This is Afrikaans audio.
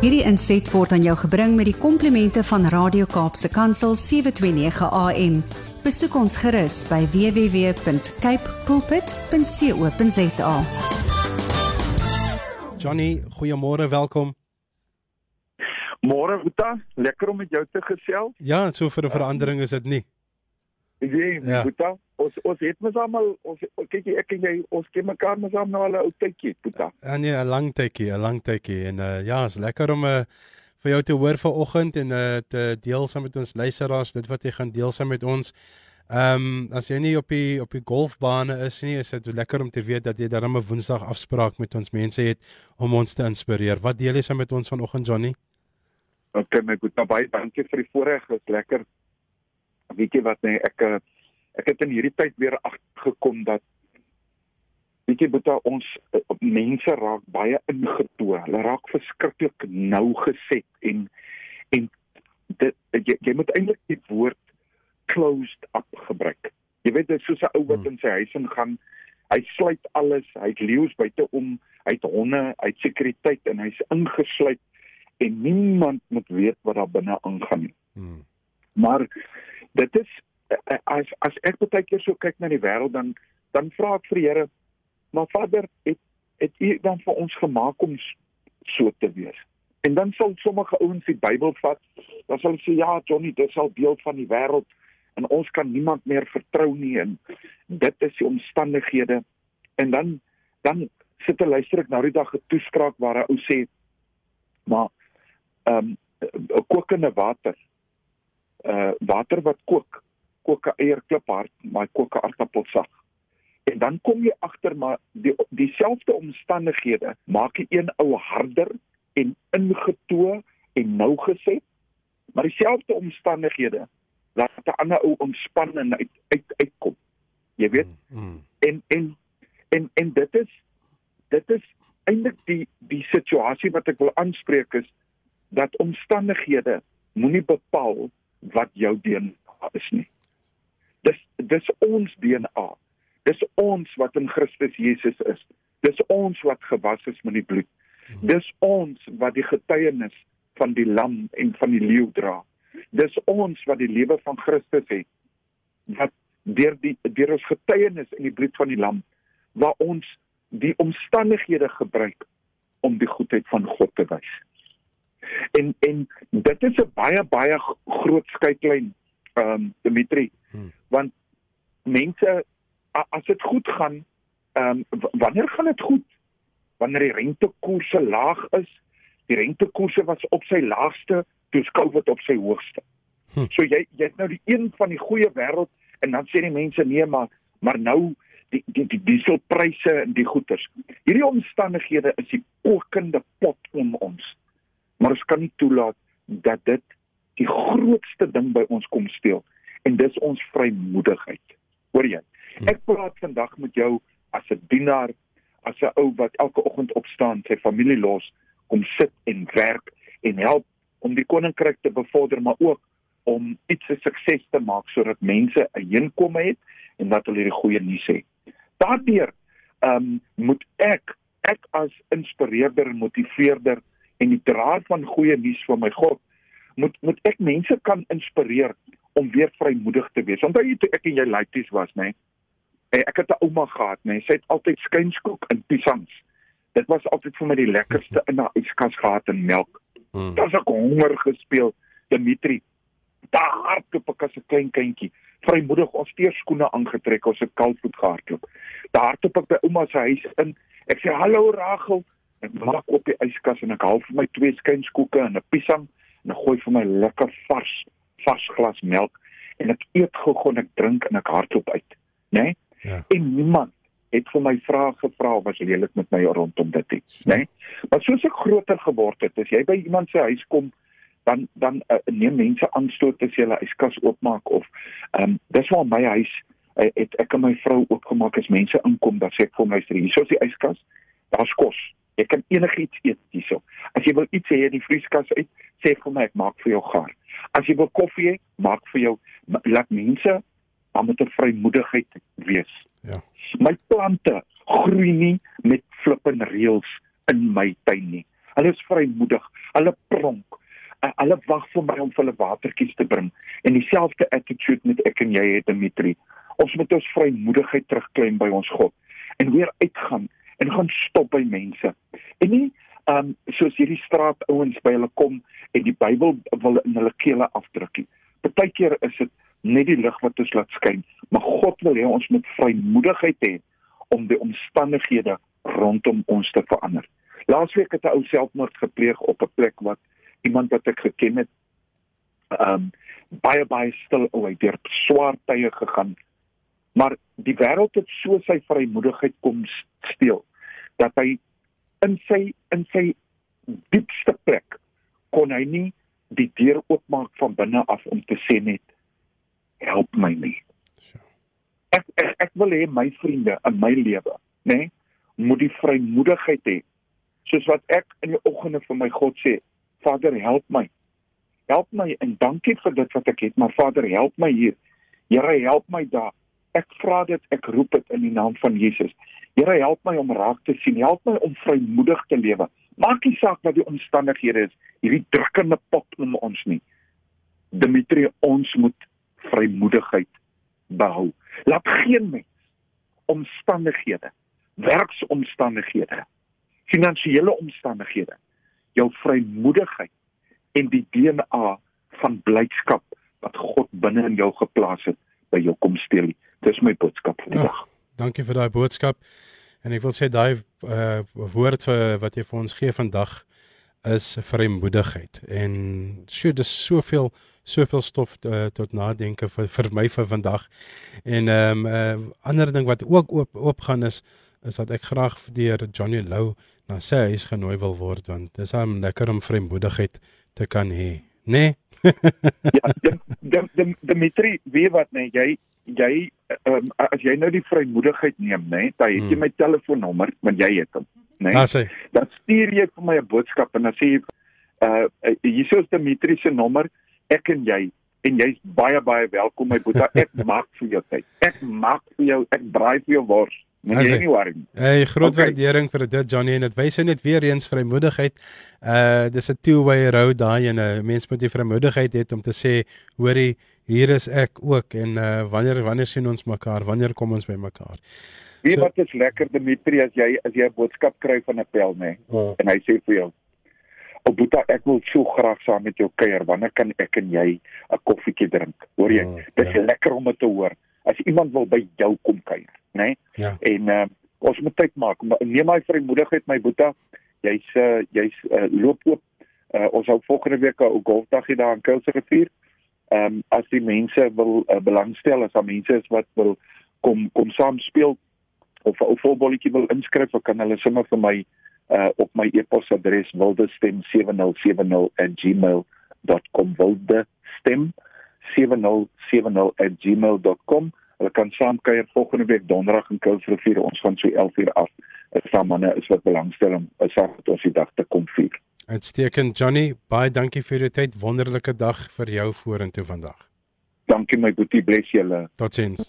Hierdie inset word aan jou gebring met die komplimente van Radio Kaapse Kansel 729 AM. Besoek ons gerus by www.cape pulpit.co.za. Johnny, goeiemôre, welkom. Môre Uta, lekker om met jou te gesels. Ja, so vir 'n verandering is dit nie. Ek sê, Ja. Uta, ons ons het mos almal ons kyk jy, ek en jy ons ken mekaar mos al nou al 'n ou tydjie, Uta. Ja nee, 'n lang tydjie, 'n lang tydjie en uh, ja, is lekker om uh, vir jou te hoor vanoggend en uh, te deel saam met ons luisteraars dit wat jy gaan deel saam met ons. Ehm um, as jy nie op die op die golfbane is nie, is dit lekker om te weet dat jy dan 'n Woensdag afspraak met ons mense het om ons te inspireer. Wat deel jy saam met ons vanoggend Johnny? Okay, my Uta, baie dankie vir die voorreg. Dit is lekker. Weet jy wat nee, ek eh, ek het in hierdie tyd weer agtergekom dat weet jy Uta, ons eh, mense raak baie ingetoe. Hulle raak verskriklik nou geset en en dit jy, jy moet eintlik die woord closed up gebruik. Jy weet dit soos 'n ou wat Hmm. in sy huis ingaan. Hy sluit alles, hy het leeu's buite om, hy het honde, hy het sekuriteit en hy's ingesluit en niemand moet weet wat daar binne aangaan nie. Hmm. Maar dit is eh, as as ek baie keer so kyk na die wêreld dan dan vra ek vir die Here, maar Vader, het het U dan vir ons gemaak om so te wees? En dan sal sommige ouens die Bybel vat, dan sal hulle sê ja, Johnny, dit is al deel van die wêreld en ons kan niemand meer vertrou nie en dit is die omstandighede. En dan dan sit ek luister ek nou die dag 'n toespraak waar 'n ou sê maar ehm um, kokende water uh water wat kook kook 'n eier kliphard maar kook 'n aardappelsag en dan kom jy agter maar die dieselfde omstandighede maak die een ou harder en ingetoe en nou geset maar dieselfde omstandighede laat 'n ander ou ontspan en uit uit uitkom. Jy weet? Hmm. en en en en dit is dit is eintlik die die situasie wat ek wil aanspreek is dat omstandighede moenie bepaal wat jou DNA is nie. Dis dis ons DNA. Dis ons wat in Christus Jesus is. Dis ons wat gewas is met die bloed. Dis ons wat die getuienis van die lam en van die leeu dra. Dis ons wat die lewe van Christus het wat deur die deur ons getuienis in die bloed van die lam waar ons die omstandighede gebruik om die goedheid van God te wys. En en dit is 'n baie baie groot skeiklyn ehm um, Dimitri Hmm. want mense as dit goed gaan ehm um, wanneer gaan dit goed? Wanneer die rentekoerse laag is. Die rentekoerse was op sy laagste toe COVID op sy hoogste. Hm. So jy jy het nou die een van die goeie wêreld en dan sê die mense nee maar maar nou die die die dieselpryse en die goederes. Hierdie omstandighede is die kokende pot om ons. Maar ons kan nie toelaat dat dit die grootste ding by ons kom steel en dis ons vrymoedigheid. Hoor jy? Ek praat vandag met jou as 'n dienaar, as 'n ou wat elke oggend opstaan, sy familie los, kom sit en werk en help om die koninkryk te bevorder, maar ook om iets 'n sukses te maak sodat mense 'n inkomste het en dat hulle die goeie nuus het. Daardeur ehm um, moet ek ek as inspireerder en motiveerder en die draer van goeie nuus van my God moet moet ek mense kan inspireer om weer vrymoedig te wees. Onthou jy toe ek en jy laities was, nê? Nee? Ek het 'n ouma gehad, nê? Nee? Sy het altyd skynskoek en piesangs. Dit was altyd vir my die lekkerste in haar yskas gehad en melk. Hmm. Daar's ek honger gespeel, Dimitri. Daar hardloop ek as 'n klein kindjie. Vrymoedig ons steerskoene aangetrek, ons het kalfvoet gehardloop. Daar hardloop ek by ouma se huis in. Ek sê hallo Rachel. Ek maak op die yskas en ek haal vir my twee skynskoeke en 'n piesang en ek gooi vir my lekker vars vars glas melk en ek eet gou-gou en ek drink en ek hardloop uit, né? Nee? Ja. En niemand het vir my vrae gevra was lelik met my rondom dit nie, né? Nee? Maar soos ek groter geword het, as jy by iemand se huis kom, dan dan uh, neem mense aanstoot as jy hulle yskas oopmaak of ehm um, dis waar my huis uh, het ek en my vrou oopgemaak as mense inkom, dan sê ek vir my vrou, hierso is die yskas. Daar's kos. Jy kan enigiets eet hierso. As jy wil iets hê in die vrieskas uit, sê vir my ek maak vir jou gaar. As jy wil koffie hê, maak vir jou laat mense dan met 'n vrymoedigheid wees. Ja. My plante groei nie met flippende reëls in my tuin nie. Hulle is vrymoedig. Hulle pronk. Hulle wag vir my om hulle watertjies te bring. En dieselfde attitude met ek en jy het Dimitri. Ons moet ons vrymoedigheid terugklim by ons God en weer uitgaan en gaan stop by mense. En nie um soos hierdie straat ouens by hulle kom en die Bybel wil in hulle kele afdruk nie. Partykeer is dit net die lig wat ons laat skyn, maar God wil hê ons moet vrymoedigheid hê om die omstandighede rondom ons te verander. Laasweek het 'n ou selfmoord gepleeg op 'n plek wat iemand wat ek geken het um baie baie stil hy deur swaar tye gegaan. Maar die wêreld het so sy vrymoedigheid kom steel dat hy in sy in sy diepste plek kon hy nie die deur oopmaak van binne af om te sê net help my nie. Ek ek, ek wil hê my vriende in my lewe, nê, nee, moet die vrymoedigheid hê soos wat ek in die oggende vir my God sê, Vader, help my. Help my en dankie vir dit wat ek het, maar Vader, help my hier. Here, help my daar. Ek vra dit, ek roep dit in die naam van Jesus. Here help my om raak te sien. Help my om vrymoedig te lewe. Maak nie saak wat die omstandighede is. Hierdie drukkende pot in ons nie. Dimitri, ons moet vrymoedigheid behou. Laat geen mens omstandighede, werksomstandighede, finansiële omstandighede jou vrymoedigheid en die DNA van blydskap wat God binne in jou geplaas het by jou kom steel. Dis my boodskap vandag. Ja. Dankie vir daai boodskap. En ek wil sê daai uh woord vir wat jy vir ons gee vandag is vrymoedigheid. En sjoe, dis soveel soveel stof uh, tot nadenke vir vir my vir vandag. En ehm um, 'n uh, ander ding wat ook oop oop gaan is is dat ek graag deur Johnny Lou na sy huis genooi wil word want dis hom lekker om vrymoedigheid te kan hê, né? Nee? ja, Dimitri, weet wat nee, jy jy um, as jy nou die vrymoedigheid neem nê, nee, dan het jy hmm. my telefoonnommer, want jy het hom, nê. Nee, dan stuur jy vir my 'n boodskap en dan sê jy uh hier is Dimitri se nommer, ek en jy en jy's baie baie welkom my boetie. Ek maak vir jou tyd. Ek maak vir jou, ek braai vir jou wors. Nee, nie worry. Hey, groot okay. waardering vir dit Johnny en dit wys net weer eens vrymoedigheid. Uh dis 'n two-way road daai en 'n uh, mens moet die vrymoedigheid hê om te sê, hoorie, hier is ek ook en uh, wanneer wanneer sien ons mekaar? Wanneer kom ons by mekaar? Wie so, wat is lekker Dimitri as jy as jy 'n boodskap kry van 'n pel nê oh. en hy sê vir jou O Boeta, ek wil so graag saam met jou kuier. Wanneer kan ek en jy 'n koffietjie drink? Hoor jy? Oh, Dit is ja. lekker om dit te hoor. As iemand wil by jou kom kuier, nê? Ja. En uh, ons moet tyd maak. Neem my vrymoedigheid my Boeta. Jy's uh, jy's uh, loop oop. Uh, ons hou volgende week 'n golfdag hier daar in Kuilsrivier ehm um, as die mense wil uh, belangstel as daar mense is wat wil kom kom saam speel of 'n voetballetjie wil inskryf, kan hulle sommer vir my uh op my e-posadres wildestem7070@gmail.com wildestem7070@gmail.com Hulle kan saam kuier volgende week donderdag in Kuilsrivier. Ons gaan so 11:00 af. Is daar manne is wat belangstel om saam met ons die dag te kom vier. Uitstekend Johnny, baie dankie vir die tyd. Wonderlike dag vir jou vorentoe vandag. Dankie my boetie, bless julle. Totsiens.